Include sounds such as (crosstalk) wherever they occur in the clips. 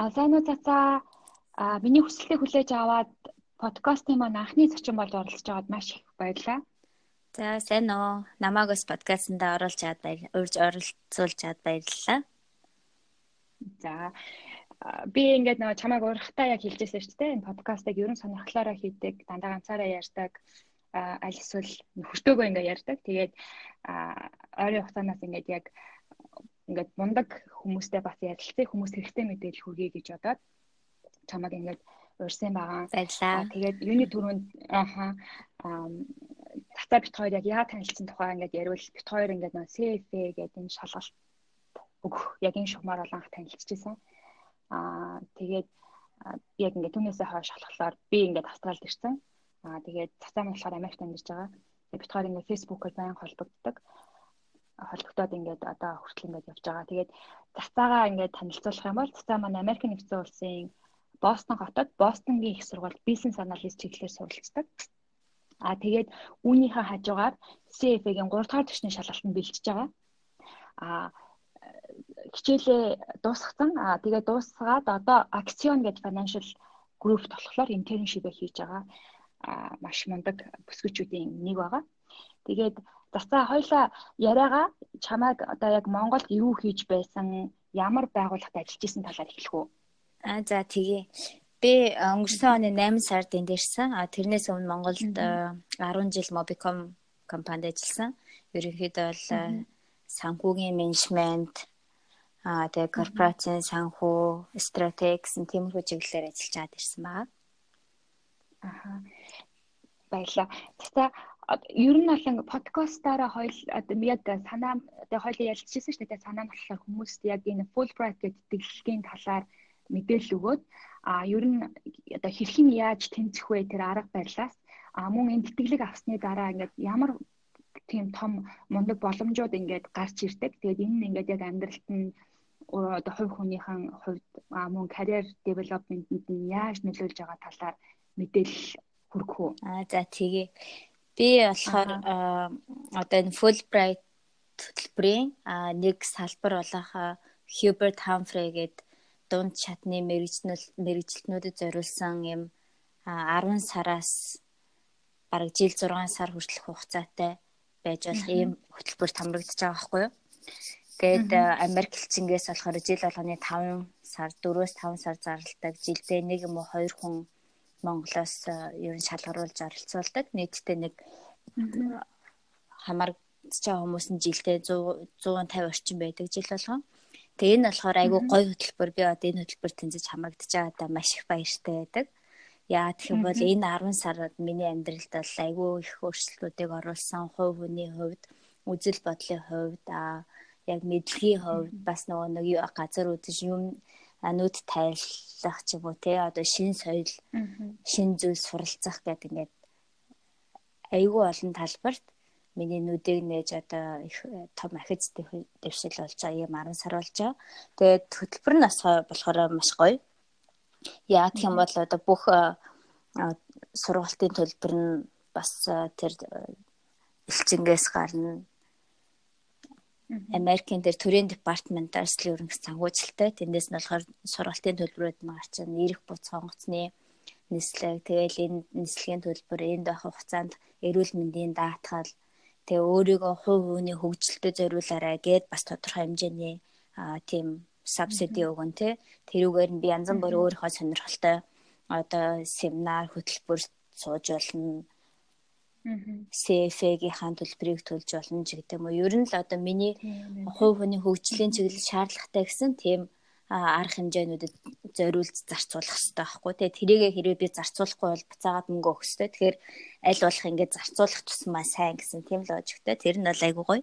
Уу цацаа. Миний хүсэлтээ хүлээж аваад подкастын маань анхны зочин болж оролцож байгаад маш их баярлалаа. За сайн уу. Намааг бас подкастт оруулж чад баяр урьж оролцуулж чад баярлалаа. За би ингээд нөгөө чамайг урахтаа яг хэлжсэн шүү дээ. Энэ подкастыг ерөн сонирхлоороо хийдэг, дандаа ганцаараа ярьдаг, аль эсвэл хүртээгөө ингээд ярьдаг. Тэгээд ойрын хугацаанаас ингээд яг ингээд мундаг хүмүүстэй бас ярилцсан хүмүүс хэрэгтэй мэдээлэл хүргэе гэж бодоод чамайг ингээд урьсан байгаа. Баярлаа. Тэгээд юуны түрүүнд ааха тата бит хоёр яг яа танилцсан тухай ингээд ярил бит хоёр ингээд нөө CFA гэдэг энэ шалгалт өгөх яг энэ шугамар бол анх танилцчихсан. Аа тэгээд яг ингээд түүнээсээ хойш шалгалаар би ингээд австралид ирсэн. Аа тэгээд цацаа болохоор Америкт амьдарч байгаа. Бит хоёр ингээд фэйсбүүкээр байн холбогддог холбогдоод ингээд одоо хүртэл ингээд явж байгаа. Тэгээд цацаагаа ингээд танилцуулах юм бол цацаа маань Америк нэгдсэн улсын Бостон хотод Бостонгийн их сургуульд бизнес анализ чиглэлээр суралцдаг. Аа тэгээд үүнийхээ хажуугаар CFA-гийн 3 дахь түвшний шалгалтанд бэлтжиж байгаа. Аа хичээлээ дуусгасан. Аа тэгээд дуусгаад одоо акцион гэдэг financial group болохоор internship-ийг хийж байгаа. Аа маш мундаг бүсгүүчүүдийн нэг байгаа. Тэгээд За хоёлаа яриагаа чамайг одоо яг Монголд юу хийж байсан, ямар байгууллагад ажиллаж исэн талаар эхлэх үү? Аа за тэгье. Би өнгөрсөн оны 8 сард энд ирсэн. А тэрнээс өмнө Монголд 10 жил Mobicom компанид ажилласан. Ерөнхийдөө бол санхүүгийн менежмент аа тэгээ корпорацийн санхүү, стратеги гэсэн тиймэрхүү чиглэлээр ажиллаж чад ирсэн байна. Аха. Баярлалаа. За ер нь бол подкастаараа хоёул яг санаа одоо хоёул ярилцчихсан шүү дээ санаа нь болохоор хүмүүст яг энэ Fulbright гэдэг дэлгэхийн талаар мэдээлэл өгөөд а ер нь одоо хэрхэн яаж тэнцэх вэ тэр арга барилаас а мөн энэ тэтгэлэг авсны дараа ингээд ямар тийм том мундаг боломжууд ингээд гарч ирдэг. Тэгээд энэ нь ингээд яг амьдралд нь одоо хувь хүнийхэн хувьд мөн карьер девелопментэнд нь яаж нөлөөлж байгаа талаар мэдээлэл хүргэх үү? Аа за тэгээ Би болохоор одоо энэ Fulbright хөтөлбөрийн нэг салбар болох Hubert Humphrey гээд дунд шатны мэрэгжнэл мэрэгжилтнүүдэд зориулсан юм 10 сараас бараг жил 6 сар хүртэлх хугацаатай байж болох ийм хөтөлбөрт хамрагдаж байгаа байхгүй юу. Тэгээд Америк элчингээс болохоор жил болгоны 5 сар 4-өөс 5 сар зарлалдаг жилдээ нэг юм уу 2 хүн Монголоос э, ер нь шалгаруулж оролцуулдаг. Нийтдээ нэг хамаарч байгаа хүмүүс нь жилдээ 100 150 орчим байдаг жил болгон. Тэгээ энэ болохоор айгүй гоё хөтөлбөр. Би одоо энэ хөтөлбөр тэнцэж хамрагдаж байгаадаа маш их баяртай байдаг. Яа гэх юм бол энэ 10 сард миний амьдралд бол айгүй их өөрчлөлтүүдийг оруулсан. Хувь хүний хувьд, үзэл бодлын хувьд аа яг мэдлэгийн хувьд бас нөгөө нэг газар үзэж юм нүд тайлах ч юм уу те одоо шин соёл шин зүйл суралцах гэдэг ингээд айгүй олон талбарт миний нүдийг нээж одоо их том ахиц дэвшил болж байгаа юм 10 сар болж байгаа. Тэгээд хөтөлбөр нь бас болохоор маш гоё. Яа гэх юм бол одоо бүх сургалтын төлбөр нь бас тэр элчингээс гарна Америкийн дээр төрийн департаментаас л ерөнх санхүүжилттэй. Тэндээс нь болохоор сургалтын төлбөрүүд нь гарч ирнэ. Ирэх буц сонгоцны нислэг. Тэгээл энэ нислэгийн төлбөр энд байх хугацаанд эрүүл мэндийн даатгал тэгээ өөрийгөө хувь хүний хөгжилтөд зориулаарай гэд бас тодорхой хэмжээний тийм сабсиди өгөн тэ тэрүүгээр нь би янз бүр өөрийнхөө сонирхолтой одоо семинар хөтөлбөр сууж болно CFA-гийн төлбөрийг төлж болно ч гэдэг юм уу. Ер нь л одоо миний хувь хүний хөгжлийн чиглэл шаардлагатай гэсэн тийм арга хэмжээнүүдэд зориулж зарцуулах хэрэгтэй байхгүй тий. Тэрийгэ хэрвээ би зарцуулахгүй бол буцаагаад мөнгө өгөх хэрэгтэй. Тэгэхээр аль болох ингээд зарцуулах тусмаа сайн гэсэн тийм логиктэй. Тэр нь бол айгуу гоё.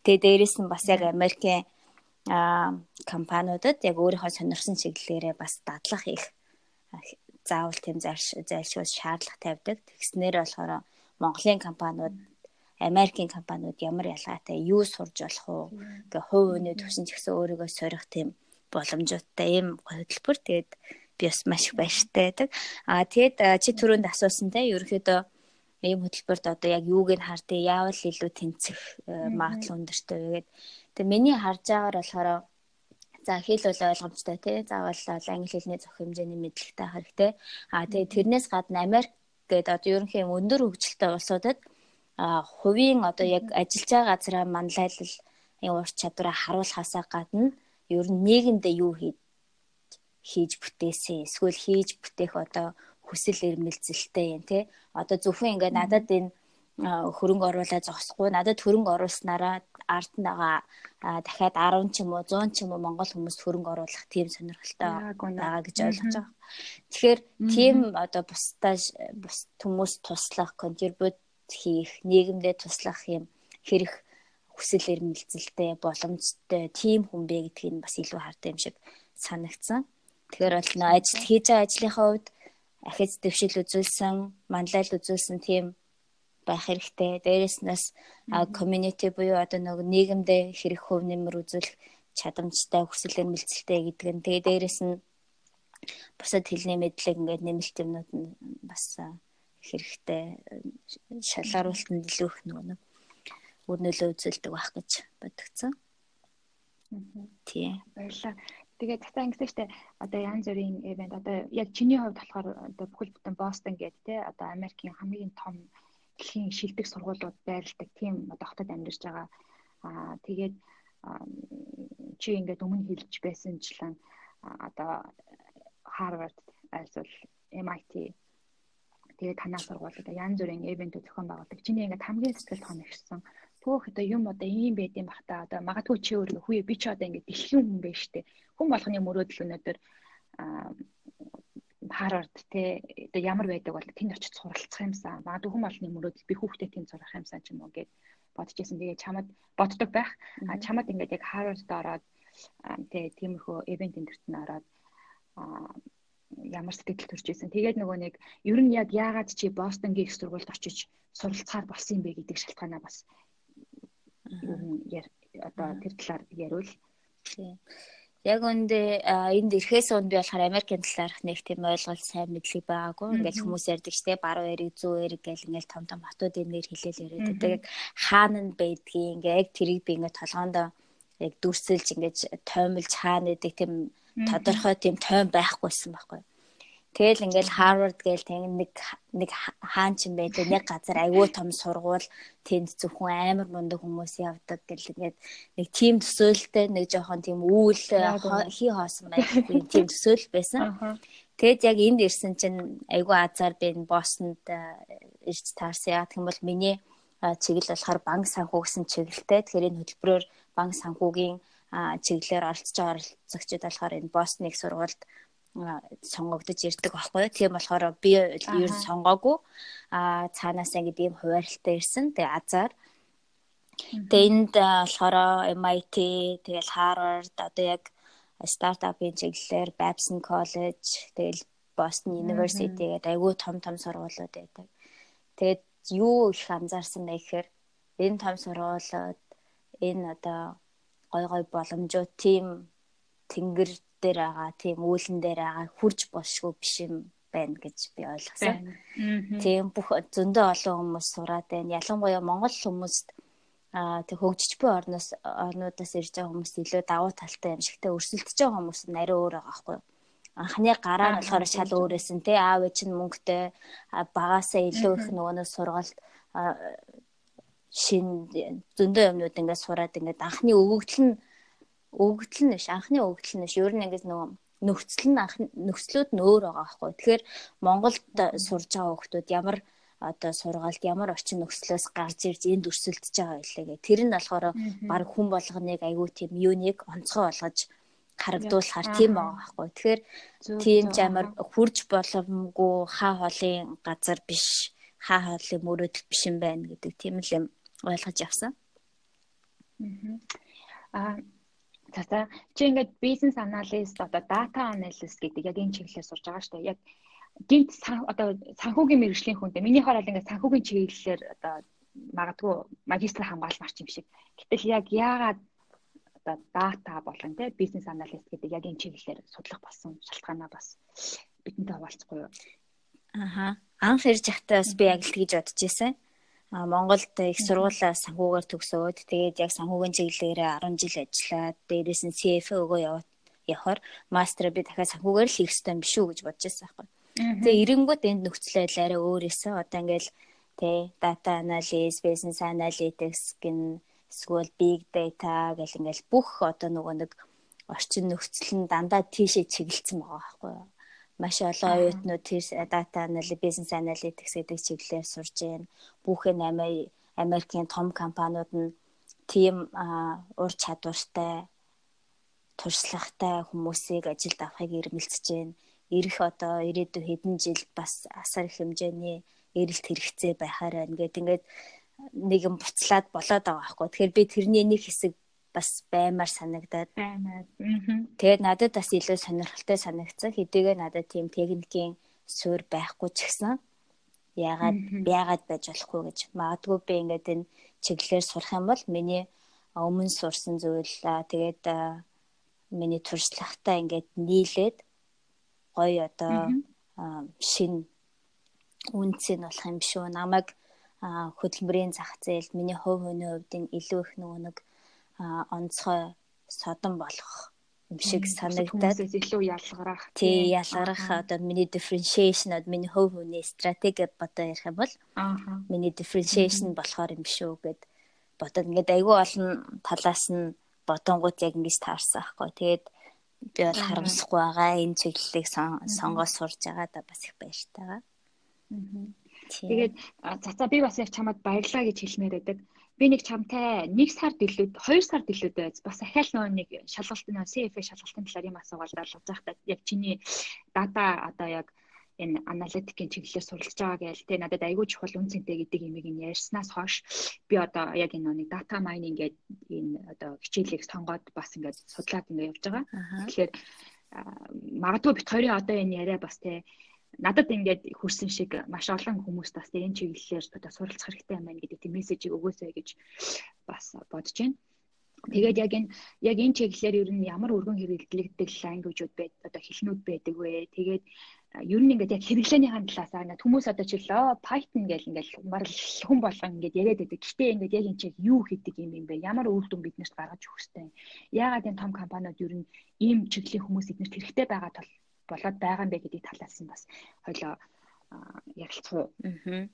Тэгээ дээрэс нь бас яг Америкийн а компаниудад яг өөрийнхөө сонирхсан чиглэлээрээ бас дадлах их заавал тийм зайлшгүй шаардлага тавьдаг. Тэгснээр болохоор Монголын компаниуд Америкийн компаниуд ямар ялгаатай юу сурж болох уу гэ хувь хүний төвшин ч гэсэн өөрийгөө сорих тийм боломжтой ийм хөтөлбөр тэгээд би бас маш их баяртай байдаг. Аа тэгээд чи түрүүнд асуусан те ерөөхдөө ийм хөтөлбөрт одоо яг юуг нь хардыг яавал илүү тэнцэх магадлал өндөртэй вэ гэдэг. Тэгээд миний харж байгаагаар болохоор За хэл бол ойлгомжтой тий. Заавал англи хэлний зөв хэмжээний мэдлэгтэй хэрэгтэй. А тэгээ тэрнээс гадна Америк гэдэг одоо ерөнхийн өндөр хөгжилтэй улсуудад хувийн одоо яг ажиллаж байгаа газраа манлайлал ур чадвараа харуулхаасаа гадна ер нь нийгэмдээ юу хийж хийж бүтээсэн эсвэл хийж бүтээх одоо хүсэл эрмэлзэлтэй юм тий одоо зөвхөн ингээд надад энэ хөрөнгө оруулаад зогсохгүй. Надад хөрөнгө оруулснараа ард нь байгаа дахиад 10 ч юм уу 100 ч юм уу монгол хүмүүст хөрөнгө оруулах тийм сонирхолтой байгаа гэж ойлгож байгаа. Тэгэхээр тийм одоо бусдаа бус хүмүүс туслах, контрибут хийх, нийгэмдээ туслах юм хэрэг хүсэл эрмэлзэлтэй, боломжтой тийм хүн бэ гэдгийг бас илүү хартай юм шиг санагдсан. Тэгэхээр бол нөө ажил хийж байгаа ажлынхаа хувьд ахиц дэвшил үзүүлсэн, манлайл үзүүлсэн тийм байх хэрэгтэй. Дээрээс нас community буюу одоо нэг нийгэмдээ хэрэг хөв нэмэр үзүүлэх чадамжтай хүсэл эрмэлзэлтэй гэдэг нь тэгээ дээрээс нь бусад хэлний мэдлэг ингээд нэмэлт юмнууд нь бас хэрэгтэй шалгаруултанд илүү их нөгөө үр нөлөө үзүүлдэг байх гэж бодогцсон. Тий. Баярлалаа. Тэгээд татаа ингэсэжтэй одоо янз бүрийн ивент одоо яг чиний хувьд болохоор одоо бүхэл бүтэн Бостон гэдэг те одоо Америкийн хамгийн том дэлхийн шилдэг сургуулиуд байрладаг тийм одоо хотод амьдарч байгаа. Аа тэгээд чи ингээд өмнө хэлж байсанчлан одоо Harvard эсвэл MIT тэгээд танаа сургуулиуд янз бүрийн ивентүүд зохион байгуулдаг. Чиний ингээд хамгийн сэтгэл хоногшсон төөх одоо юм одоо ийм байд юм бах та одоо магадгүй чи өөрөө хүүе би ч одоо ингээд дэлхийн хүн байж тээ. Хүн болгоны мөрөөдөл өнөөдөр Харвард те одоо ямар байдаг бол тэнд очиж суралцах юмсан. Магадгүй хүм олны мөрөөдөл би хүүхдээ тэнд сурах юмсан ч юм уу гэд бодож исэн. Тэгээ чамд боддог байх. А чамд ингээд яг Харвардд ороод те тиймэрхүү ивент эндэрт нь ороод ямар сэтгэл төрж исэн. Тэгээд нөгөө нэг ер нь яг яагаад чи Бостонгийн их сургуульд очиж суралцахаар болсон юм бэ гэдэг шалтгаанаа бас ер нь одоо тэр талаар яриул. Тийм яг үндэ энд ирэхээс өмнө би болохоор Америкийн талаарх нэг тийм ойлголт сайн мэдлэг байгаагүй. Ингээл хүмүүс ярьдаг штэ баруун эрэг зүүн эрэг гэл ингээл том том хотуудын нэр хэлээл яриад байдаг. Яг хаана нь байдгийг ингээ яг тэрийг би ингээ толгоондоо яг дүрсэлж ингээд тоймлж хаана гэдэг тийм тодорхой тийм тойм байхгүйсэн байхгүй. Тэгэл ингээл Harvard гээл тэг нэг нэг хаан ч юм байдаг нэг газар айгүй том сургууль тэнд зөвхөн амар мундаг хүмүүс явдаг гэл ингээд нэг тим төсөөлтөй нэг жоохон тийм үүл хий хоосон байхгүй тим төсөөл байсан. Тэгэд яг энд ирсэн чинь айгүй азар би Босонд ирж таарсан. Яг тийм бол миний чиглэл болохоор банк санхүү гэсэн чиглэлтэй. Тэгэхээр энэ хөтөлбөрөөр банк санхүүгийн чиглэлээр оролцож байгаа оролцогчид болохоор энэ Бостоныг сургуульд сонгогдож ирдэг байхгүй. Тийм болохоор би ер нь сонгоогүй. Аа цаанаас ингэ ийм хуваарлалтай ирсэн. Тэгээ азар. Тэгээ энд болохоор MIT, тэгэл Harvard одоо яг стартапын чиглэлээр Babson College, тэгэл Boston University гэдэг айгүй том том сургуулиуд байдаг. Тэгээд юу их анзаарсан бэ гэхээр энэ том сургуулиуд энэ одоо гой гой боломжууд тийм тэнгэр дээр байгаа тийм үүлэн дээр байгаа хурж бошгүй биш юм байна гэж би ойлгосон. Тийм бүх зөндөө олон хүмүүс сураад байна. Ялангуяа монгол хүмүүст аа тэг хөгжиж буй орноос орнуудаас ирж байгаа хүмүүс илүү давуу талтай юм шигтэй өрсөлдөж байгаа хүмүүс нарийн өөр байгаа байхгүй юу? анхны гараа нь болохоор шал өөрөөсөн тий аав ээж нь мөнгөтэй багасаа илүү их нөгөөнөөс сургалт шин зөндөө юмнууд ингээд сураад ингээд анхны өгөгдөл нь өгөгдөл нь биш анхны өгөгдөл нь биш ер нь ингээд нөгөө нөхцөл нь анх нөхцлүүд нь өөр байгаа байхгүй. Тэгэхээр Монголд сурж байгаа хүмүүс ямар одоо сургаалт ямар орчин нөхцлөөс гарч ирж энд өрсөлдөж байгаа байлээ гэх. Тэр нь болохоор баг хүн болгоныг айгүй тийм юуник онцгой болгож харагдуулахар тийм байгаа байхгүй. Тэгэхээр тийм ч амар хурж боломгүй хаа хоолын газар биш, хаа хоолын мөрөөдөл биш юм байна гэдэг тийм л юм ойлгож явсан. Аа За за чи ингээд бизнес аналист одоо дата аналист гэдэг яг энэ чиглэлээр сурж байгаа шүү дээ. Яг гинт одоо санхүүгийн мэрэгжлийн хүнтэй миний хоорол ингээд санхүүгийн чиглэлээр одоо магадгүй магистр хамгаалмарч юм шиг. Гэтэл яг яагаад одоо дата болон те бизнес аналист гэдэг яг энэ чиглэлээр судлах болсон шалтгаанаа бас бидэнтэй хуваалцахгүй юу? Аха. Анх ирж явахдаа бас би яг л тэгж бодож байсан. Монголд их сургуулаа санхүүгээр төгсөөд тэгээд яг санхүүгийн чиглэлээрээ 10 жил ажиллаад дээрээс нь CFO-гоо явахаар мастер би дахиад санхүүгээр л хийх ёстой юм биш үү гэж бодож байсан байхгүй. Тэгээ эренгүүд энд нөхцөл байдал арай өөр эсэ. Одоо ингээл тэ data analysis, business analytics гин эсвэл big data гэл ингээл бүх одоо нөгөө нэг орчин нөхцөл нь дандаа тийшээ чиглэлсэн байгаа байхгүй юу. Маш олон оюутнууд тэр data analysis, business analytics гэдэг чиглэлээр сурж байна. Бүхэн Америкийн том компаниуд нь тийм ур чадвартай туршлагатай хүмүүсийг ажилд авахыг эрмэлзэж байна ирэх одоо ирээдүйн хэдэн жил бас асар их хэмжээний эрэлт хэрэгцээ байхаар байна гэд ингээд нэгэн буцлаад болоод байгаа байхгүй. Тэгэхээр би тэрний нэг хэсэг бас баймаар санагдаад баймаар. Тэгээд надад бас илүү сонирхолтой санагдсан. Хэдийгээр надад тийм техникийн суурь байхгүй ч гэсэн яагаад яагаад байж болохгүй гэж магадгүй би ингээд энэ чиглэлээр сурах юм бол миний өмнө сурсан зүйл тэгээд миний туршлагатай ингээд нийлээд гоё одоо шин үнцэн болох юм шүү. Намайг хөдөлмөрийн зах зээлд миний хувь хүний хувьд илүү их нөгөө нэг онцгой содон болох юм шиг санагдаад. илүү ялгарах. Тий, ялгарах. Одоо миний differentiation одоо миний хувь хүний стратеги бодоо ярих юм бол миний differentiation болохоор юм шүү гэд бодоод ингээд айгүй олон талаас нь бодонгууд яг ингэж таарсан аахгүй. Тэгээд би бол харамсахгүй байгаа. Энэ чиглэлийг сонгоод сурж байгаа. Да бас их баяртай байгаа. Тэгээд за за би бас яг чамд баярлаа гэж хэлмээр байдаг. Би нэг чамтай нэг сар дэлүүд, хоёр сар дэлүүд байц. Бас ахаал нөө нэг шалгалт нөө CFA шалгалтын талаар юм асуугаал болж байхдаа яг чиний дата одоо яг энэ аналитикийн чиглэлээр суралцж байгаа гээл те надад айгүй чухал үн цэнтэй гэдэг имийг нь ярьснаас хойш би одоо яг энэ нэг дата майнинг гэдэг энэ одоо хичээлийг сонгоод бас ингээд судлаад ингээд явж байгаа. Тэгэхээр магадгүй бит хоёрын одоо энэ яриа бас те надад ингээд хүрсэн шиг маш олон хүмүүс бас энэ чиглэлээр одоо суралцах хэрэгтэй юм байна гэдэг тийм мессежийг өгөөсэй гэж бас бодож байна. Тэгээд яг энэ яг энэ чиглэлээр ер нь ямар өргөн хэрэглэгддэг language-ууд байд одоо хэлнүүд байдаг вэ? Тэгээд ер нь ингээд яг хэрэглээнийхэн талаас аа хүмүүс одоо жишээ Python гэл ингээд барал хүн болгон ингээд яриад байдаг. Гэхдээ ингээд яг энэ чиг юу хийдэг юм юм бэ? Ямар үр дүн биднэрт гаргаж өгөх ёстой юм? Яагаад энэ том компаниуд ер нь ийм чиглийн хүмүүс эднэрт хэрэгтэй байгаа тул болоод байгаа юм бэ гэдэг талаас нь бас хоёлоо ярилцах уу? Аа.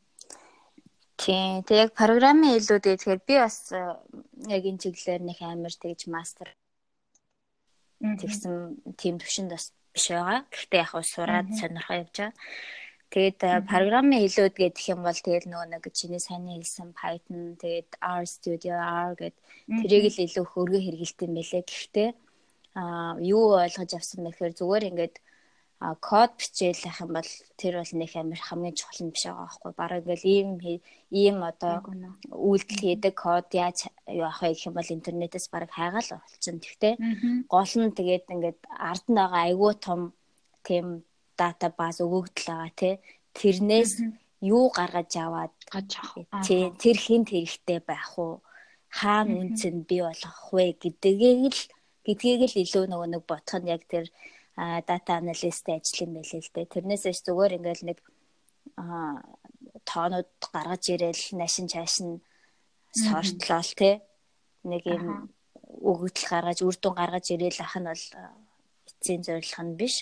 Тийм. Тэг яг програмын хэлүүд тэгэхээр би бас яг энэ чиглэлээр нэг амар тэгж мастер тэгсэн тийм төвшөнд бас биш байгаа. Гэхдээ яг сураад сонирхоо явж байгаа. Тэгээд програмын хэлүүд гэдэг юм бол тэгэл нөгөө нэг чиний сайн хэлсэн Python тэгээд R Studio R гэд тэрийг л илүү хөргө хэрэгэлт юм байлээ. Гэхдээ а юу ойлгож авсан бэ гэхээр зүгээр ингээд код бичээл ах юм бол тэр бол нэг амир хамгийн чухал юм биш байгаа байхгүй. Бараг ингээл ийм ийм одоо үйлдэл хийдэг код яаж явах вэ гэх юм бол интернетээс бараг хайгаал болчихно. Тэгтээ гол нь тэгээд ингээд ард нь байгаа айгүй том тийм дата баз өгөгдөл байгаа тий тэрнээс юу гаргаж аваад тий тэр хинт хэрэгтэй байх уу? Хаана үнц нь бий болох вэ? Гэдгийг л гэдгийг л илүү нөгөө нэг бодох нь яг тэр дата аналисттэй ажил юм байлээ л дээ. Тэрнээсээ зүгээр ингээл нэг тоонууд гаргаж ирээл нашин чаашин сортлол те нэг юм өгөгдөл гаргаж үр дүн гаргаж ирээл ах нь бол эцсийн зорилго нь биш.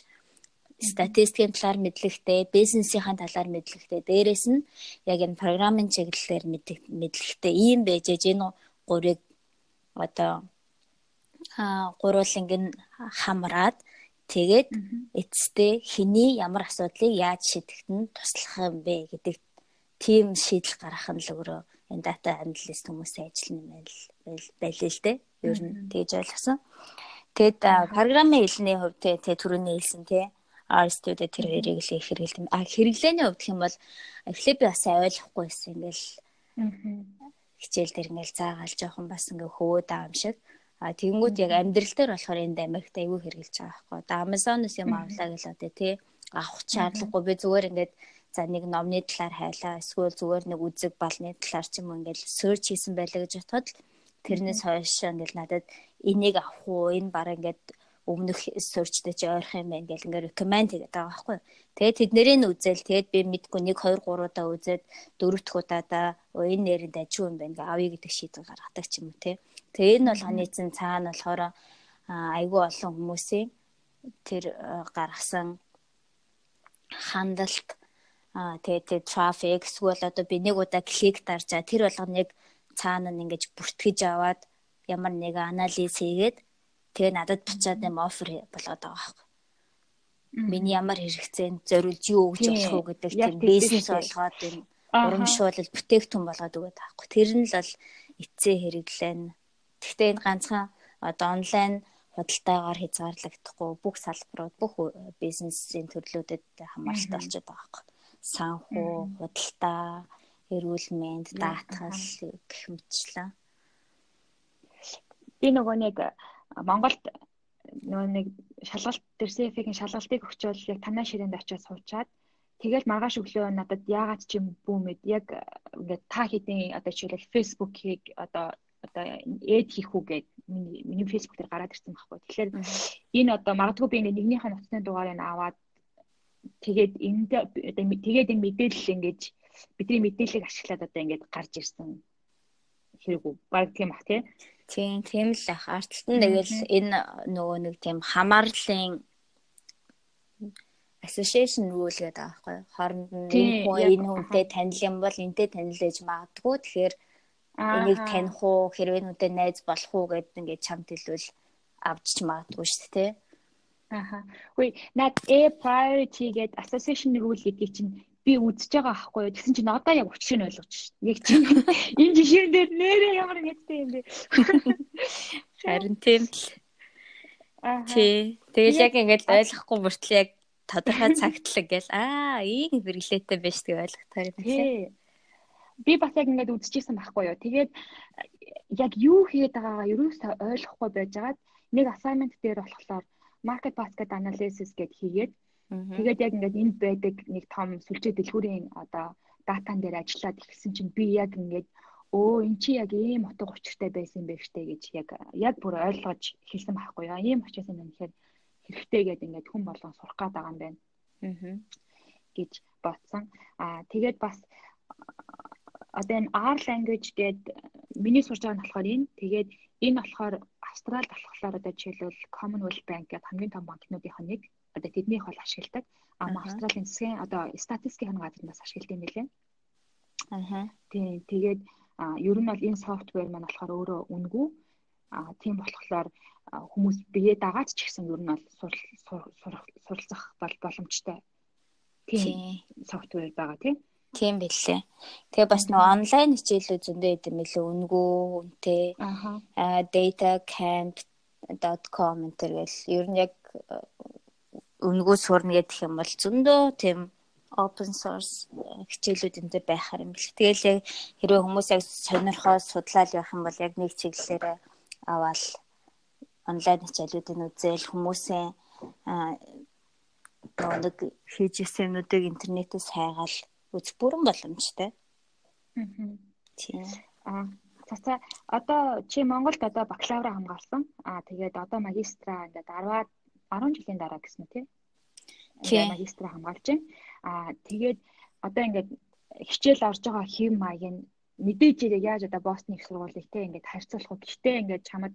Статистикийн талаар мэдлэгтэй, бизнесийн талаар мэдлэгтэй, дээрэс нь яг энэ програмын чиглэлээр мэдлэгтэй. Ийм байж энэ гурыг одоо а гурвууланг нь хамраад Тэгээд эцэстээ хэний ямар асуудлыг яаж шийдэхэд нь туслах юм бэ гэдэг тийм шийдэл гаргах нь л өөрөө энэ дата аналист хүмүүсийн ажил юм байлээ л дээ. Ер нь тэгж ойлгосон. Тэгэд програмын хэлний хувьд те түрүүний хэлсэн те R studio тэр хоёрыг л их хэрэгэлдэм. А хэрэглээний хувьд юм бол эхлээд би бас ойлгохгүй байсан. Ингээл хичээл дээр ингээл заагаал жоохон бас ингээ хөвөөд байгаа юм шиг. А тэгэнгүүт яг амьдрал дээр болохоор энд Америкт айгүй хэрглэж байгаа байхгүй. Одоо Amazon-оос юм авлаа гэл одоо тий авах шаардлагагүй би зүгээр ингээд за нэг номны талаар хайлаа эсвэл зүгээр нэг үзэг балны талаар ч юм уу ингээд search хийсэн байлаа гэж бодоход тэрнээс хойш ингээд надад энийг авах уу? Энэ бараг ингээд өмнөх searchтэй чи ойрох юм байна гэл ингээд recommend хийгээд байгаа байхгүй. Тэгээд тэднэрийн үзэл. Тэгээд би мэдгүй 1 2 3 удаа үзээд дөрөвдөх удаадаа энэ нэрэнд ажиг юм байна гэ авъя гэдэг шийдэл гаргадаг ч юм уу те. Тэгээ энэ бол ханицсан цаана болохоор айгүй олон хүмүүсийн тэр гаргасан хандалт тэгээ трафик эсвэл одоо би нэг удаа клик дарж байгаа тэр болгоныг цаана нь ингэж бүртгэж аваад ямар нэг анализ хийгээд тэгээ надад буцаад юм офер болгоод байгаа байхгүй. Миний ямар хэрэгцээнд зориулж юу өгч болох уу гэдэг тийм бизнес болгоод энэ урамшуулал бүтээгдэхүүн болгоод өгöd байхгүй. Тэр нь л бол эцсээ хэрэглэн. Гэхдээ энэ ганцхан одоо онлайн худалдаагаар хязгаарлагдахгүй бүх салбарууд бүх бизнесийн төрлүүдэд хамааралтай болчиход байгаа байхгүй. Санхүү, худалдаа, эрүүл мэнд, даатгал гэх мэтчлэн. Би нөгөө нэг Монголд нөгөө нэг шалгалт дээр CF-ийн шалгалтыг өгчөөл яг танаа ширээнд очиод суучаад тэгэл маргааш өглөө надад яагаад ч юм бүүмэд яг ингээд та хэдийн одоо жишээлбэл Facebook-ийг одоо одоо эд хийх үү гэд миний миний фэйсбુક дээр гараад ирсэн байхгүй. Тэгэхээр энэ одоо магадгүй би нэгнийхээ нутгийн дугаарыг аваад тэгээд энд тэгээд энэ мэдээлэл ингэж бидний мэдээллийг ашиглаад одоо ингээд гарч ирсэн хэрэг үү? Баг тийм ах тий. Тийм, тийм л ах. Арттан тэгэл энэ нөгөө нэг тийм хамаарлын association rule гэдэг аахгүй. Хооронд нь энэ хүн энэ хүнтэй танил юм бол энтэй танил ээж магадгүй. Тэгэхээр энийг таних уу хэрвээ нүдэ найз болох уу гэдээ ингээд чамд хэлвэл авч ч магадгүй шүү дээ. Аха. Хөөе, над A priority гэдэг association rule гэдгийг чинь би үзэж байгаа аахгүй юу. Тэгсэн чинь одоо яг учрыг нь ойлгож шин. Яг чинь (laughs) энэ жишээн дээр нэрээ ямар нэгтэй юм бэ? (laughs) (laughs) Харин тийм л. Аа. Тий. Тэгэл яг ингээд ойлгохгүй мөртлөө яг тодорхой цагтлаг гэл аа ийм хэрэглээтэй байж тийг ойлгохтаар юм тий би бас яг ингээд үзчихсэн байхгүй юу. Тэгээд яг юу хийгээд байгаагаа ерөөсөө ойлгохгүй байжгаад нэг assignment дээр болохоор market basket analysis гэд хийгээд тэгээд яг ингээд энд байдаг нэг том сүлжээ дэлгүүрийн одоо датан дээр ажиллаад ихсэн чинь би яг ингээд өө эн чи яг ийм утга учиртай байсан юм бэ штэ гэж яг яг бүр ойлгож хэлсэн байхгүй юу. Ийм очиос юм гэхээр хэрэгтэй гэдэг ингээд хүн болгон сурах гээд байгаа юм байна. Аа гэж бодсон. Аа тэгээд бас одоо энэ R language гээд миний сурж байгаа нь болохоор энэ тэгээд энэ болохоор Австралид болохоор одоо жишээлбэл Commonwealth Bank гэдэг хамгийн том банкнуудынх нь нэг одоо тэднийх бол ашигладаг. Ама Австралийн засгийн одоо статистикийн газар нас ашигладаг билээ. Аа. Тийм тэгээд ер нь бол энэ софтвер маань болохоор өөрөө үнгүй. Аа тийм болохоор хүмүүс бие дагаад ч гэсэн ер нь бол суралцах бол боломжтой. Тийм софтвер байгаа тийм. Тийм билээ. Тэгээ бас нөгөө онлайн хичээлүүд зөндөө идэм билээ үнгүү үнтэй. Аа datacamp.com гэл ер нь яг үнгүү сурна гэдэг юм бол зөндөө тийм open source хичээлүүд энэ төр байхаар юм бэл. Тэгээл яг хэрвээ хүмүүс яг сонирхоод судлаад явах юм бол яг нэг чиглэлээр аваад онлайн хичээлүүдийг үзэл хүмүүсийн нэг хийж ирсэн юмнуудыг интернетээс хайгаал үз бүрэн боломжтой. Аа. Тийм. Аа цацаа одоо чи Монголд одоо бакалавра хамгаалсан. Аа тэгээд одоо магистра ингээд 10 10 жилийн дараа гэсэн үү тий? Тийм. Магистра хамгаалж байна. Аа тэгээд одоо ингээд хичээл орж байгаа хэв маяг нь мэдээж яаж одоо Бостны их сургуулийг те ингээд харьцуулах уу. Гэхдээ ингээд чамд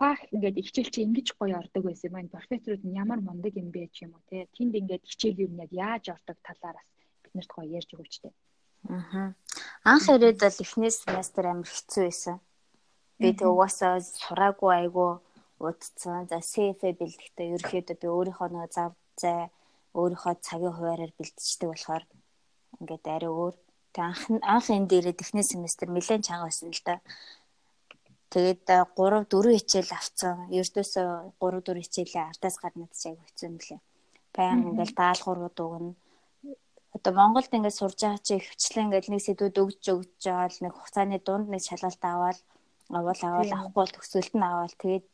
пах ингээд хичээл чи ингэж гоё ордог байсан юм. Профессорууд нь ямар мундаг юм бэ ч юм уу те. Тэнд ингээд хичээл юм яг яаж ордог талаараас биднэрт гоё ярьж өгөөч тээ. Аа. Анх ирээд бол эхний семестр амар хэцүү байсан. Би тэг угаасаа сураагүй айгу удцсан. За CFA бэлтгэхдээ ерөөхдөө би өөрийнхөө нөгөө зав зай өөрийнхөө цагийн хуваараар бэлтждэг болохоор ингээд арай өөр. Тэг анх анх энэ дээрээ эхний семестр нэлээд чанга байсан л да. Тэгээд 3 4 хичээл авцсан. Ердөөсөө 3 4 хичээлээ артаас гаднад чайг өгсөн мөлий. Баян ингээл даалгаврууд өгнө одоо Монголд ингээд сурж байгаа чи хвчлэн ингээд нэг сэдвүүд өгч өгч жаал нэг хугацааны дунд нэг шалгалт аваад авал авал авахгүй бол төгсөлт нь аваад тэгээд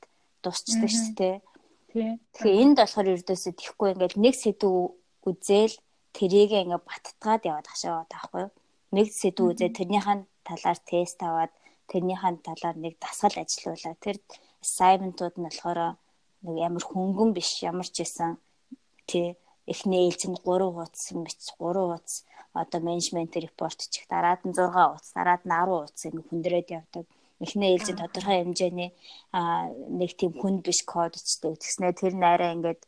дуусчдаг шүү дээ. Тэгэхээр энд болохоор ердөөсөө тэхгүй ингээд нэг сэдв үзэл тэрийг ингээд баттгаад яваад хашаад таахгүй юу. Нэг сэдв үзээ тэрнийхэн талаар тест аваад тэрнийхэн талаар нэг дасгал ажиллуулаа. Тэр assignment-ууд нь болохоор нэг ямар хөнгөн биш ямар ч исэн тий эхний ээлж нь 3 хуудас юм бич 3 хуудас одоо менежмент репорт чих дараад нь 6 хуудас дараад нь 10 хуудас ингэ хүндрээд явдаг эхний ээлж нь тодорхой хэмжээний нэг тийм хүн биш код өчтэй тэгснээр тэр найраа ингээд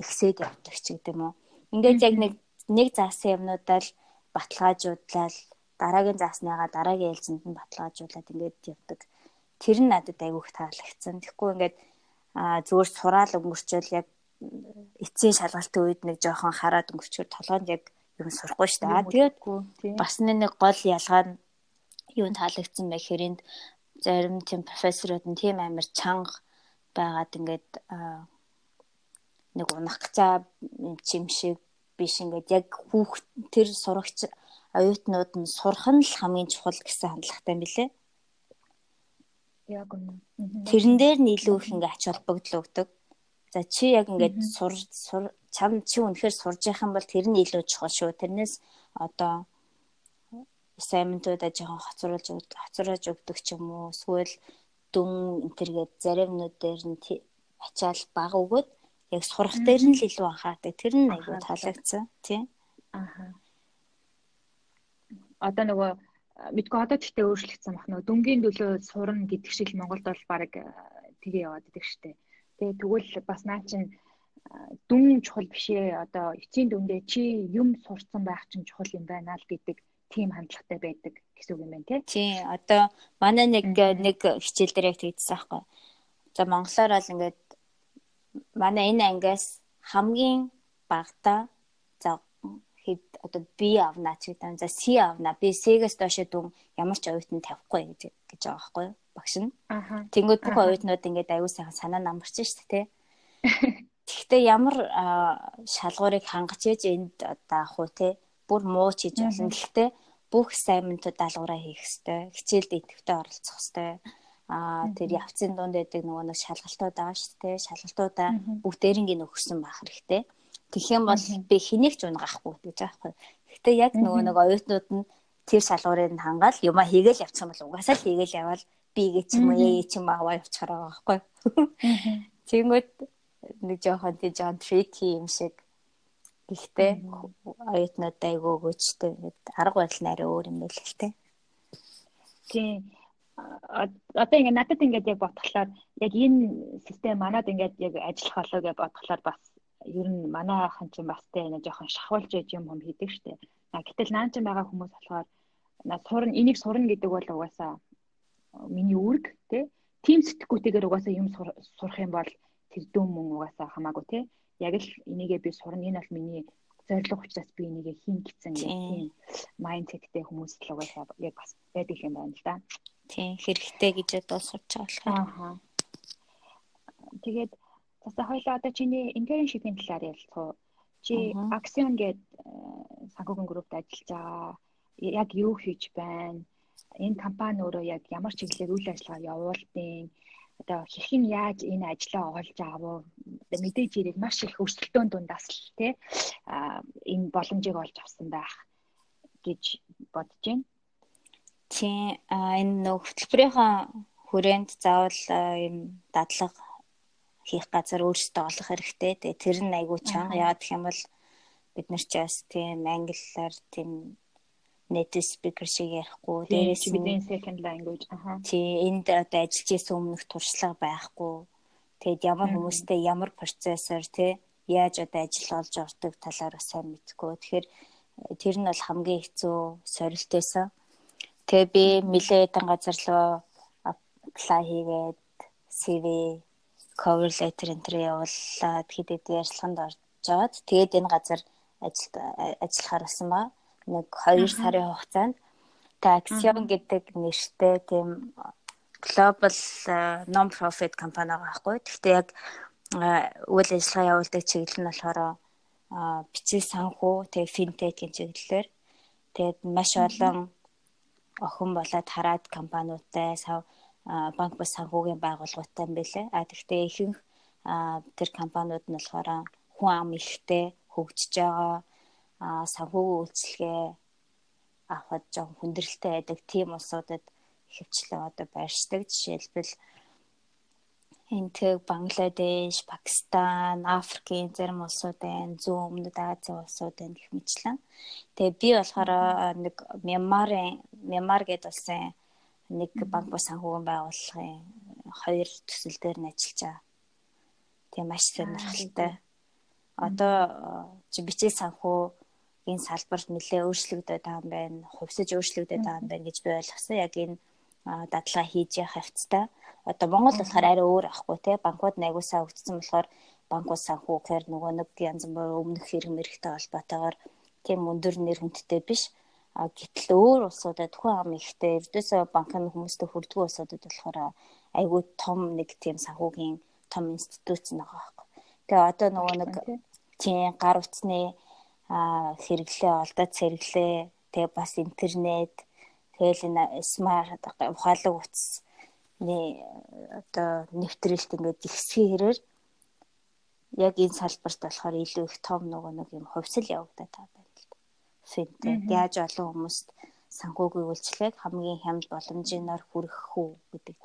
ихсээд явдаг ч гэдэг юм уу. Ингээд яг нэг нэг заасан юмнуудаа л баталгаажуулаад дараагийн заасныгаа дараагийн ээлжинд нь баталгаажуулаад ингээд явдаг. Тэр нь надад айгүйх таалагдсан. Тэгэхгүй ингээд зүгээр сураал өнгөрчөөл яг эцсийн шалгалтын үед нэг жоохон хараад өнгөрчөөр толгойд яг юм сурахгүй шүү дээ. Тэгээд бас нэг гол ялгаа нь юу таалагдсан бэ гэхээр энд зарим тийм профессорууд нь тийм амар чанга байгаад ингээд нэг унах цаа юм шиг биш ингээд яг хүүхд тэр сурагч оюутнууд нь сурах нь л хамгийн чухал гэсэн хандлагатай юм билэ. Яг үнэ. Тэрэн дээр нь илүү их ингээ ач холбогдол өгдөг. За чи яг ингээд сур чам чи үнэхээр сурж явах юм бол тэр нь илүү чухал шүү. Тэрнээс одоо assignment-уудаа жоохон хоцруулж хоцруулж өгдөг ч юм уу. Эсвэл дүн энтергээд заримнууд дээр нь ачаал баг өгөөд яг сурах дээр нь л илүү анхаардаг. Тэр нь аягүй таалагдсан тий. Аха. Одоо нөгөө мэдгүй одоо тэгтээ өөрчлөгдсөн бах нөгөө дүнгийн төлөө сурна гэдэг шиг Монголд бол баг тгээ яваад идэг штэ. Тэгээ тэгвэл бас наа чин дүн чухал бишээ одоо эцсийн дүндээ чи юм сурцсан байх чинь чухал юм байна л гэдэг тийм хандлагатай байдаг гэсэн үг юм байна тий. Тий одоо манай нэг нэг хичээл дээр яг тэгдсэн аахгүй. За монголоор бол ингээд манай энэ ангиас хамгийн багтаа за хэд одоо B авна ч гэдэг. За C авна. Би C-гээс доошо дүн ямар ч оюутан тавихгүй гэж гэж байгаа байхгүй юу? Багш нь. Тэнгүүд бүх оюутнууд ингээд аюу сайхан санаа намарч штэ тий. (laughs) Тэгэхдээ ямар шалгуурыг хангаж ээж энд одоо ах уу тий бүр муу ч хийж болно. Гэхдээ бүх assignment-ууд даалгавраа хийх хэрэгтэй. Хичээлд идэвхтэй оролцох хэрэгтэй. Аа тэр явцын дунд байдаг нөгөө нэг шалгалтууд байгаа шүү дээ. Шалгалтуудаа бүгдээрингийн өгсөн байх хэрэгтэй. Тэгэх юм бол би хэнийг ч унгахгүй гэж аахгүй. Гэхдээ яг нөгөө нэг оюутнууд нь тэр шалгуурыг нь хангаал юма хийгээл юм бол угаасаа л хийгээл явал би гэж ч юм уу ээ ч юм аваа явчихаар байгаа байхгүй. Тэнгүүд нэг жоохон тий Джон Трики юм шиг Гэхдээ оюутнууд айгүй өгөөчтэй арга барил арай өөр юм байл л те. Тийм. Одоо ингээд надад ингээд яг бодглохлоор яг энэ систем манад ингээд яг ажиллах болоо гэж бодглохлоор бас ер нь манайхан ч бас те нэг жоохон шахуулж яж юм юм хийдэг штэ. А гэтэл наан ч байгаа хүмүүс болохоор наа сурна энийг сурна гэдэг бол угаасаа миний үүрэг те. Тим сэтгүүтэйгээр угаасаа юм сурах юм бол тэр дүн мөн угаасаа хамаагүй те яг л энийгээ би сурна энэ бол миний зорилго учраас би энийгээ хийн гэсэн тийм майндсеттэй хүмүүс л угаасаа яг бас байдаг юм байна л да. Тийм хэрэгтэй гэж одоо сурч байгаа болохоор. Тэгээд засаа хоёлаа одоо чиний internship-ийн талаар ярилцах уу? Чи гээд э, санхүүгийн группт ажиллаж байгаа. Яг юу хийж байна? Энэ компани өөрөө яг ямар чиглэлээр үйл ажиллагаа явуулдیں۔ одоо хэрхэн яаж энэ ажлаа олж авав мэдээж ирээд маш их өрсөлдөөн дундаас л тий энэ боломжийг олж авсан байх гэж бодож байна. Тийм энэ нөх хөтөлбөрийнхөө хүрээнд заавал юм дадлага хийх газар өөрсдөө олох хэрэгтэй. Тэгээ тэр нь айгүй чанга гэх юм бол бид нар ч бас тийм англиар тийм native speaker шиг ярихгүй. Дээрээс бидний second language аха. Тий энд одоо ажиллаж исэн өмнөх туршлага байхгүй. Тэгэд ямар хүмүүстэй ямар процессор тий яаж одоо ажил олж ордог талаар бас сайн мэдгүй. Тэгэхээр э, тэр нь бол хамгийн хэцүү сорилтойсэн тэгээ би нилээдэн газар руу apply хийгээд CV cover letter энэ явуулаад хэд хэд ярилцлаганд оржоод тэгээд энэ газар ажилд ажиллахаар болсон баа нэг 2 сарын хугацаанд Taxion гэдэг нэртэй тийм global non profit компани байгаа байхгүй. Гэхдээ яг үйл ажиллагаа явуулдаг чиглэл нь болохоор бичиг санхүү, тэгээ финтекийн чиглэлээр тэгээд маш олон охин болоод хараад компаниудтай сав банк бус санхүүгийн байгууллагатай юм байлээ. А тэгвэл ихэнх тэр компаниуд нь болохоор хүн ам ихтэй хөгжиж байгаа санхүүгийн үйлчлэгээ авахд жоохон хүндрэлтэй байдаг тийм улсуудад хөвчлэн одоо байршдаг. Жишээлбэл Энтэг Бангладеш, Пакистан, Африкийн зарим улсууд байна, зүүн өмнөд Азийн улсууд байна гэх мэтлэн. Тэгээ би болохоор нэг Мянмарын Мянмар гэдэг улсын нэг банк ба санхүүгийн байгууллагын хоёр төсөл дээр нь ажиллаж байгаа. Тэгээ маш сонирхолтой Одоо чи бичиг санхүүгийн салбарт нэлээ өөрчлөгдөд байгаа юм байна. Хувьсаж өөрчлөгдөд байгаа юм байна гэж би ойлгосон. Яг энэ дадлага хийж явах хавцтай. Одоо Монгол болохоор арай өөр ахгүй те банкуд найгуусаа өгдсөн болохоор банкуд санхүү гэхээр нөгөө нэг янз бүр өмнөх хэрэг мэрэгтэй холбоотойгоор тийм өндөр нэр хүндтэй биш. А гэтэл өөр улсуудад тухайн ам ихтэй ердөөсөө банк нь хүмүүстэй хүрдгүү улсуудад болохоор айгүй том нэг тийм санхүүгийн том институт байгаа байхгүй. Тэгээ одоо нөгөө нэг тийм гар утасны хэрэглээ, олдоц хэрэглээ, тэгээ бас интернет, тэгэл энэ смарт ухаалаг утасны одоо нэвтрэлт ингээд ихсгээр яг энэ салбарт болохоор илүү их том нөгөө нэг юм хувьсэл явагдаад байгаа байна л да. Финтек яаж олон хүмүүст санхүүгийн үйлчлэг хамгийн хямд боломжоор хүргэх үү гэдэг.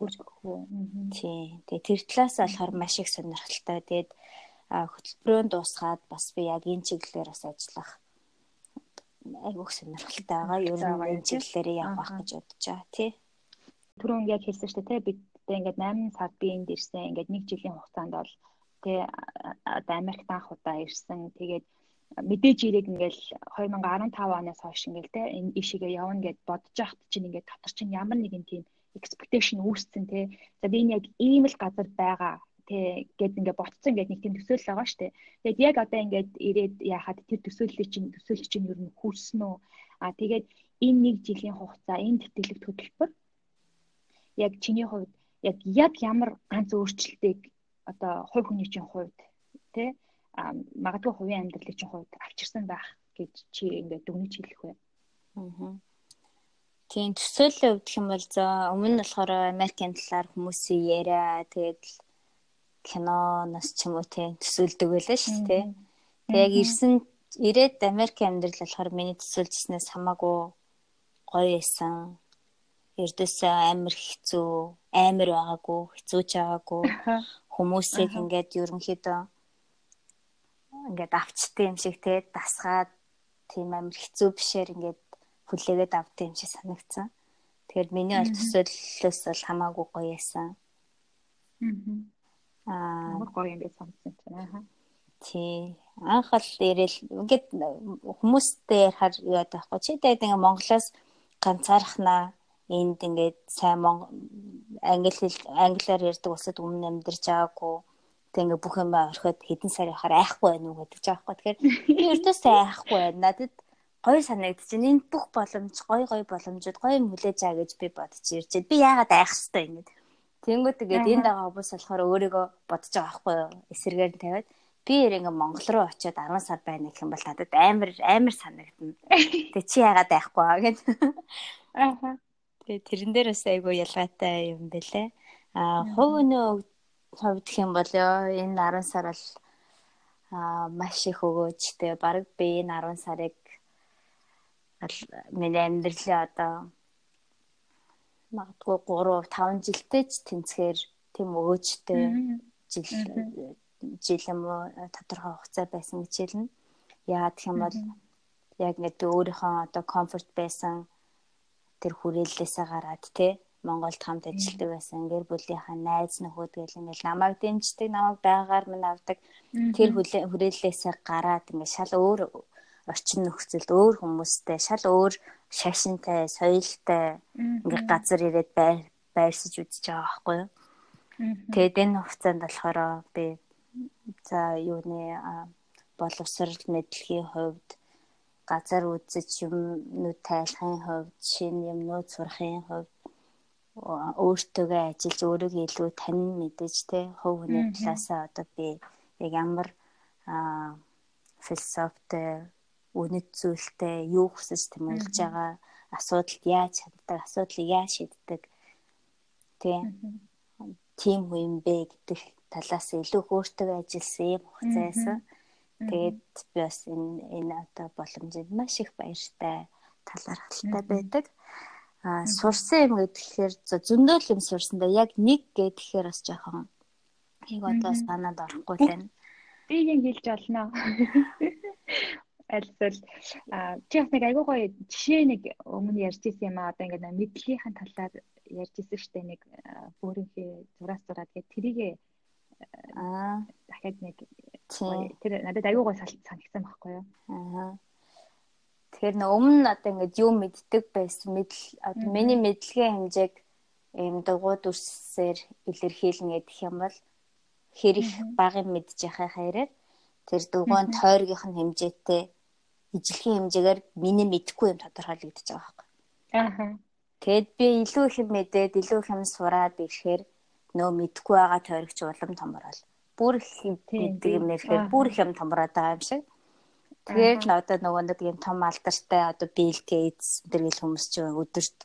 Тийм. Тэгээ тэр талаас болохоор маш их сонирхолтой. Тэгээд хөтөлбөрөнд дуусгаад бас би яг энэ чиглэлээр бас ажиллах айгуух сонирхолтой байгаа. Ер нь энэ чиглэлээр явах гэж бодож байгаа тий. Түрүүн яг хэлсэн шүү дээ бид ингээд 8 сард би энд ирсэн. Ингээд 1 жилийн хугацаанд бол тий одоо Америкт анх удаа ирсэн. Тэгээд мэдээж ирээд ингээл 2015 оноос хойш ингээл те энэ ишигээ явна гэд бодож байхад чинь ингээд дотор чинь ямар нэгэн тийм expectation үүсцэн те за би энэ яг ийм л газар байгаа те гэд ингээд ботцсон ингээд нэг тийм төсөөлөл байгаа штэ тэгээд яг одоо ингээд ирээд яхад тэр төсөөллийг чинь төсөөлөл чинь ер нь хүрсэн үү а тэгээд энэ нэг жилийн хугацаа энэ тэтгэлэг хөтөлбөр яг чиний хувьд яг яг ямар ганц өөрчлөлтийг одоо хувь хүний чинь хувьд те магадгүй хувийн амьдралын чинь хувьд авчирсан байх гэж чи ингээд дүгнэж хэлэх вэ? Аа. Тийм төсөөлөл өвдөх юм бол за өмнө нь болохоор Америкийн талаар хүмүүсийн яриа тэгээд киноноос ч юм уу тийм төсөөлдөг байлаа шүү дээ. Тэг яг ирсэн ирээд Америкийн амьдрал болохоор миний төсөөлжснээс хамаагүй гоё байсан. Эрдөөсөө амар хэцүү, амар байгаагүй, хэцүү ч байгаагүй. Хүмүүсийг ингээд ерөнхийдөө ингээд авчтай юм шиг те дасгаад тийм амар хэцүү бишээр ингээд хүлээгээд авт юм шиг санагдсан. Тэгэхээр миний бол төсөөллөөс бол хамаагүй гоё яасан. Аа. Аа гоё юм би санагдсан чинь аа. Тий. Анх л ирээл ингээд хүмүүстэй ярихаар яад байхгүй. Чи тэгээд ингээд Монголоос ганцаархнаа энд ингээд сайн англи хэл англиар ярьдаг улсад өмнө амьдарч байгаагүй Тэг ингээ бүх юм орхиод хэдэн сар яхаар айхгүй байна уу гэдэг ч аахгүй. Тэгэхээр би өртөөсөө айхгүй байна. Надад гоё санагдчих. Энэ бүх боломж, гоё гоё боломжууд гоё юм хүлээж байгаа гэж би бодож ирж байна. Би яагаад айх хэвтэй ингэ. Тэнгүүд тэгээд энд байгаа хүмүүс болохоор өөрийгөө бодож байгаа байхгүй юу? Эсэргээр нь тавиад би ингээ Монгол руу очиод 10 сар байна гэх юм бол надад амар амар санагдана. Тэг чи яагаад айхгүй аа гэд. Аа. Тэгээ тэрэн дээр бас айгүй ялгаатай юм бэлээ. А хувь өнөө хувьд гэх юм бол энэ 10 сар бол аа маш их өгөөжтэй. Бараг би энэ 10 сарыг миний амьдралын одоо магадгүй 3 5 жилтэй ч тэнцхээр тийм өгөөжтэй жил жил юм уу тодорхой хугацаа байсан гэж хэлнэ. Яа гэх юм бол яг нэг өөрийнхөө одоо комфорт байсан тэр хүрээллээсээ гараад тий Монголд хамт ажилладаг байсан гэр бүлийнхаа найз нөхөд гэл ингээл намайг дэмждэг, намайг байгаагаар минь авдаг. Тэр хүрээллээсээ гараад ингээд шал өөр орчин нөхцөлд өөр хүмүүстэй, шал өөр шашинтай, соёлтой ингээд газар ирээд байрсаж үзэж байгаа байхгүй юу? Тэгээд энэ хугацаанд болохоор би за юуны боловсрал мэдлэгийн хувьд газар үзэж юмнууд тайлахын хувьд, шинэ юмнууд сурахын хувьд өөртөөгөө ажиллаж өөрийгөө илүү танин мэдэж те хувь хүний талаасаа одоо би яг ямар философитой үнэт зүйлтэй юу хүсэж тэмүүлж байгаа асуудалд яаж ханддаг асуудлыг яаж шийддэг тийм хүн юм бэ гэдэг талаас илүү өөртөө ажилласан юм хугацаасан. Тэгээд би бас энэ энэ одоо боломжинд маш их баяртай талархалтай байдаг. А сурсан юм гэхээр зөндөл юм сурсан да яг нэг гэхээр бас жоохон яг одоо санаад орохгүй байна. Би яг хэлж олно. (laughs) Альсэл чи бас нэг айгуу гоё жишээ нэг өмнө ярьж ирсэн юм а одоо ингээд мэдлэгийнхэн талаар ярьж ирсэн штэ нэг бүрийнхээ зураас зураад тэгээд тэрийг аа. дахиад нэг тэр надад аюу гой санагдсан байхгүй юу? Аа Тэгэхээр нэг өмнө одоо ингээд юу мэддэг байсан? Мэдл одоо миний мэдлэгийн хэмжээг ийм дугуй дүрсээр илэрхийлнэ гэх юм бол хэрэг баг юм мэдж яхаа хайраар тэр дугуйн тойргийнх нь хэмжээтэй ижлэгийн хэмжээгээр миний мэдэхгүй юм тодорхойлогдож байгаа байхгүй. Аа. Тэгэд би илүү их мэдээд илүү их юм сураад ирэхээр нөө мэдэхгүй байгаа тойрогч улам томрол. Бүр их мэддэг юм нэрэхээр бүр их юм томроод байгаа юм шиг. Тэгэхээр л одоо нөгөө нэг юм том алдартай одоо Bill Gates тэр гэл хүмүүс ч өдөрт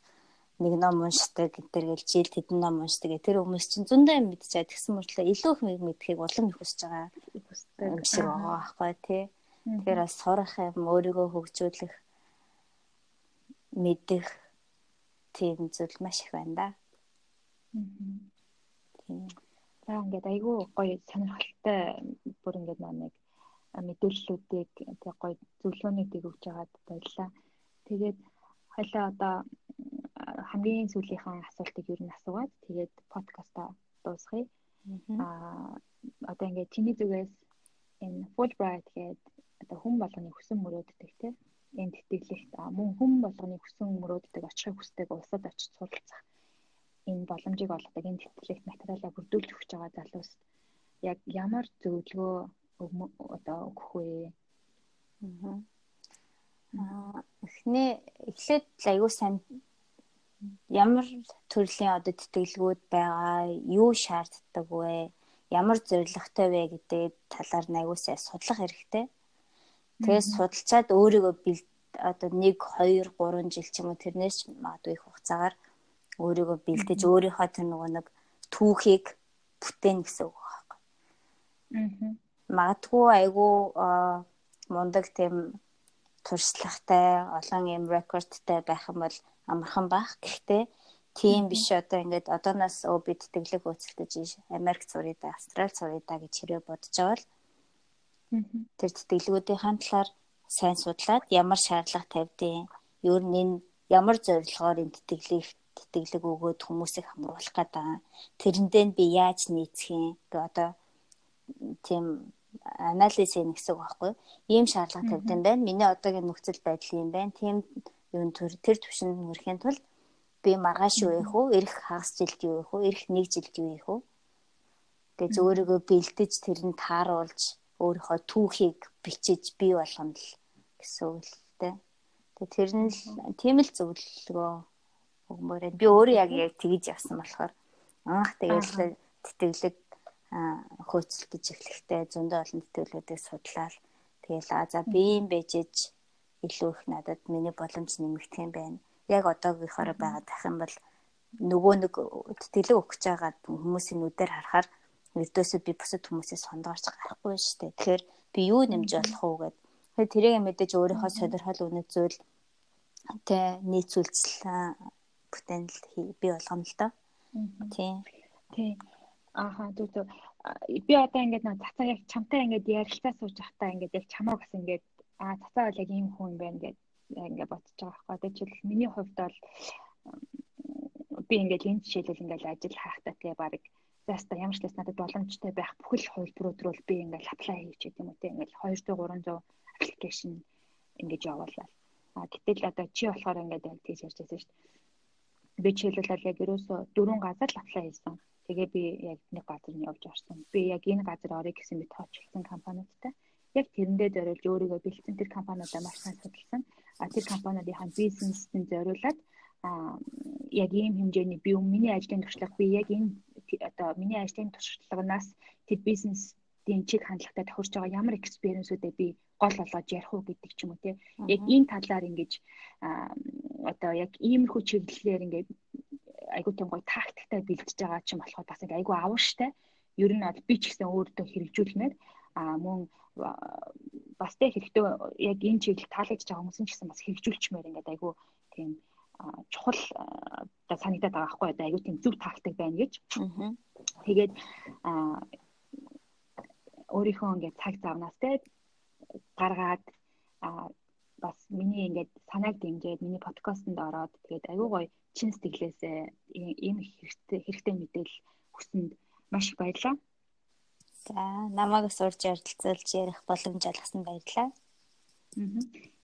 нэг ном уншдаг гэтэр гэл жил хэдэн ном уншдаг тэр хүмүүс чинь зөндөө юм мэдчихээ тэгсэн мөртлөө илүү их мэдхийг улам их хүсэж байгаа юм шиг байгаа байхгүй тий. Тэгэхээр бас сурах юм өөрийгөө хөгжүүлэх мэдэх тийм зүйл маш их байна да. Тийм. За ингээд айгүй гоё сонирхолтой бүр ингээд нэг мэдээллүүдийг тэг гоё зөвлөгөөнүүдийг өгч байгаад баярлалаа. Тэгээд хоёлаа одоо хамгийн сүүлийнхээ асуултыг юу н асуугаад тэгээд подкаста дуусгая. Аа одоо ингээд чиний зүгээс энэ Fulbright гэдэг одоо хүн болгоны хүсэн мөрөөддөг тийм энэ тэтгэлэгт мөн хүн болгоны хүсэн мөрөөддөг очихыг хүсдэг улсад очиж суралцах энэ боломжийг олгодог энэ тэтгэлэгт материалаа бүрдүүлж өгч байгаа залуус яг ямар зөвлөгөө одоо өгөх вэ? Аа эхний эхлээд аягүй сайн ямар төрлийн одоо тэтгэлгүүд байгаа, юу шаарддаг вэ? Ямар зорилготой вэ гэдэг талаар аягүй сайн судлах хэрэгтэй. Тэгээд судалчаад өөрийгөө одоо 1 2 3 жил ч юм уу тэрнээс ч магадгүй их хугацаагаар өөрийгөө бэлдэж өөрийнхөө тэр нөгөө нэг түүхийг бүтээн гэсэн үг байхгүй. Аа магадгүй айгүй мундаг тийм туршлагатай олон юм рекордтай байх юм бол амархан байх. Гэхдээ тийм биш одоо ингээд одооноос өө би тэтгэлэг хөөцөлдөж Америк да, Австрали да гэж хэрэг бодож байгаа л тэр тэтгэлгүүдийн талаар сайн судлаад ямар шаардлага тавьдیں۔ Ер нь энэ ямар зорилгоор энэ тэтгэлэг тэтгэлэг өгөөд хүмүүсийг хамруулах гэдэг. Тэрэндээ би яаж нийцэх юм? Гэ одоо тийм анализ хийх гэсэн үг байхгүй. Ийм шаардлага тавьд юм байна. Миний одоогийн нөхцөл байдал юм байна. Тийм юун төр тэр төвшөнд хүрэхин тулд би маргааш юу яах вэ? Ирэх хагас жилд юу яах вэ? Ирэх нэг жилд юу яах вэ? Тэгээ зөөрийгөө бэлдэж тэрэнд тааруулж өөрийнхөө түүхийг бичиж бий болгоно л гэсэн үг л дээ. Тэгээ тэр нь тийм л зөвлөгөө өгмөр. Би өөрөө яг яг тэгж явсан болохоор анх тэгээл тэтгэлэг хөөцөлдөж эхлэхдээ зөндөө олон тэтгэлгүүдийг судлаад тэгэл а за би юм бэжэж илүү их надад миний боломж нэмэгдэх юм байна. Яг одоогийнхоор байгаа тах юм бол нөгөө нэг тэтгэлэг өгч байгаа хүмүүсийн нүдээр харахаар эрдөөсөө би бусад хүмүүсээс сондоорч гарахгүй шүү дээ. Тэгэхээр би юу нэмж болох уу гэд. Тэгэхээр тэрийг мэдээж өөрийнхөө сонирхол үнэт зүйл тэ нийцүүлцэл бүтээнэл би болгоно л доо. Тийм. Тийм. Ааха зүг зүг. Би одоо ингээд нэг цацаа яг чамтай ингээд ярилцаа сууж байхдаа ингээд яг чамаа бас ингээд аа цацаа бол яг ийм хүн байна гэд ингээд бодож байгаа байхгүй. Одоо жишээл миний хувьд бол би ингээд энэ жишээлбэл ингээд ажил хайхтаа тэгээ баг заста ямар ч лээс надад боломжтой байх бүхэл хувилбарууд руу би ингээд аплай гэдэг юм уу те ингээд 200 300 аппликейшн ингээд явуулаа. А гэтэл одоо чи болохоор ингээд тэгж ярьж байсан шүү дээ. Би жишээлбэл яг ерөөсө дөрвөн газар л аплай хийсэн Тэгээ би яг нэг газар нь явж орсон. Би яг энэ газар орё гэсэн би тооцолсон компаниудтай. Яг тэрэндээ зориулж өөрийгөө бэлдсэн тэр компаниудаа маш сайн судалсан. А тэр компаниудынхаа бизнест нь зориулаад яг ийм хэмжээний би миний ажлын туршлага би яг энэ одоо миний ажлын туршлаганаас тэр бизнесийн чиг хандлагатай тохирч байгаа ямар экспириенсүүдээ би гол болгож ярих уу гэдэг ч юм уу те яг энэ талаар ингэж одоо яг иймэрхүү чиглэлээр ингээд айгуу тийм гоё тактиктай бэлдэж байгаа ч юм болохоор бас айгуу авууштай. Ер нь бол би ч гэсэн өөртөө хэрэгжүүлмээр а мөн бас тэ хэрэгтэй яг энэ чиглэл таалагдж байгаа хүмүүс ч гэсэн бас хэрэгжүүлчмээр ингээд айгуу тийм чухал оо санагдаад байгаа байхгүй одоо айгуу тийм зөв тактик байна гэж. Тэгээд өөрийнхөө ингээд цаг завнаас тэ гаргаад бас миний ингээд санааг дэмжиж миний подкастт ороод тэгээд айгуу гоё чин сэтгэлээсээ ийм хэрэгтэй хэрэгтэй мэдээлэл хүсэнд маш их баярлалаа. За намайг сурж ярилцуулж ярих боломж олгосон баярлалаа.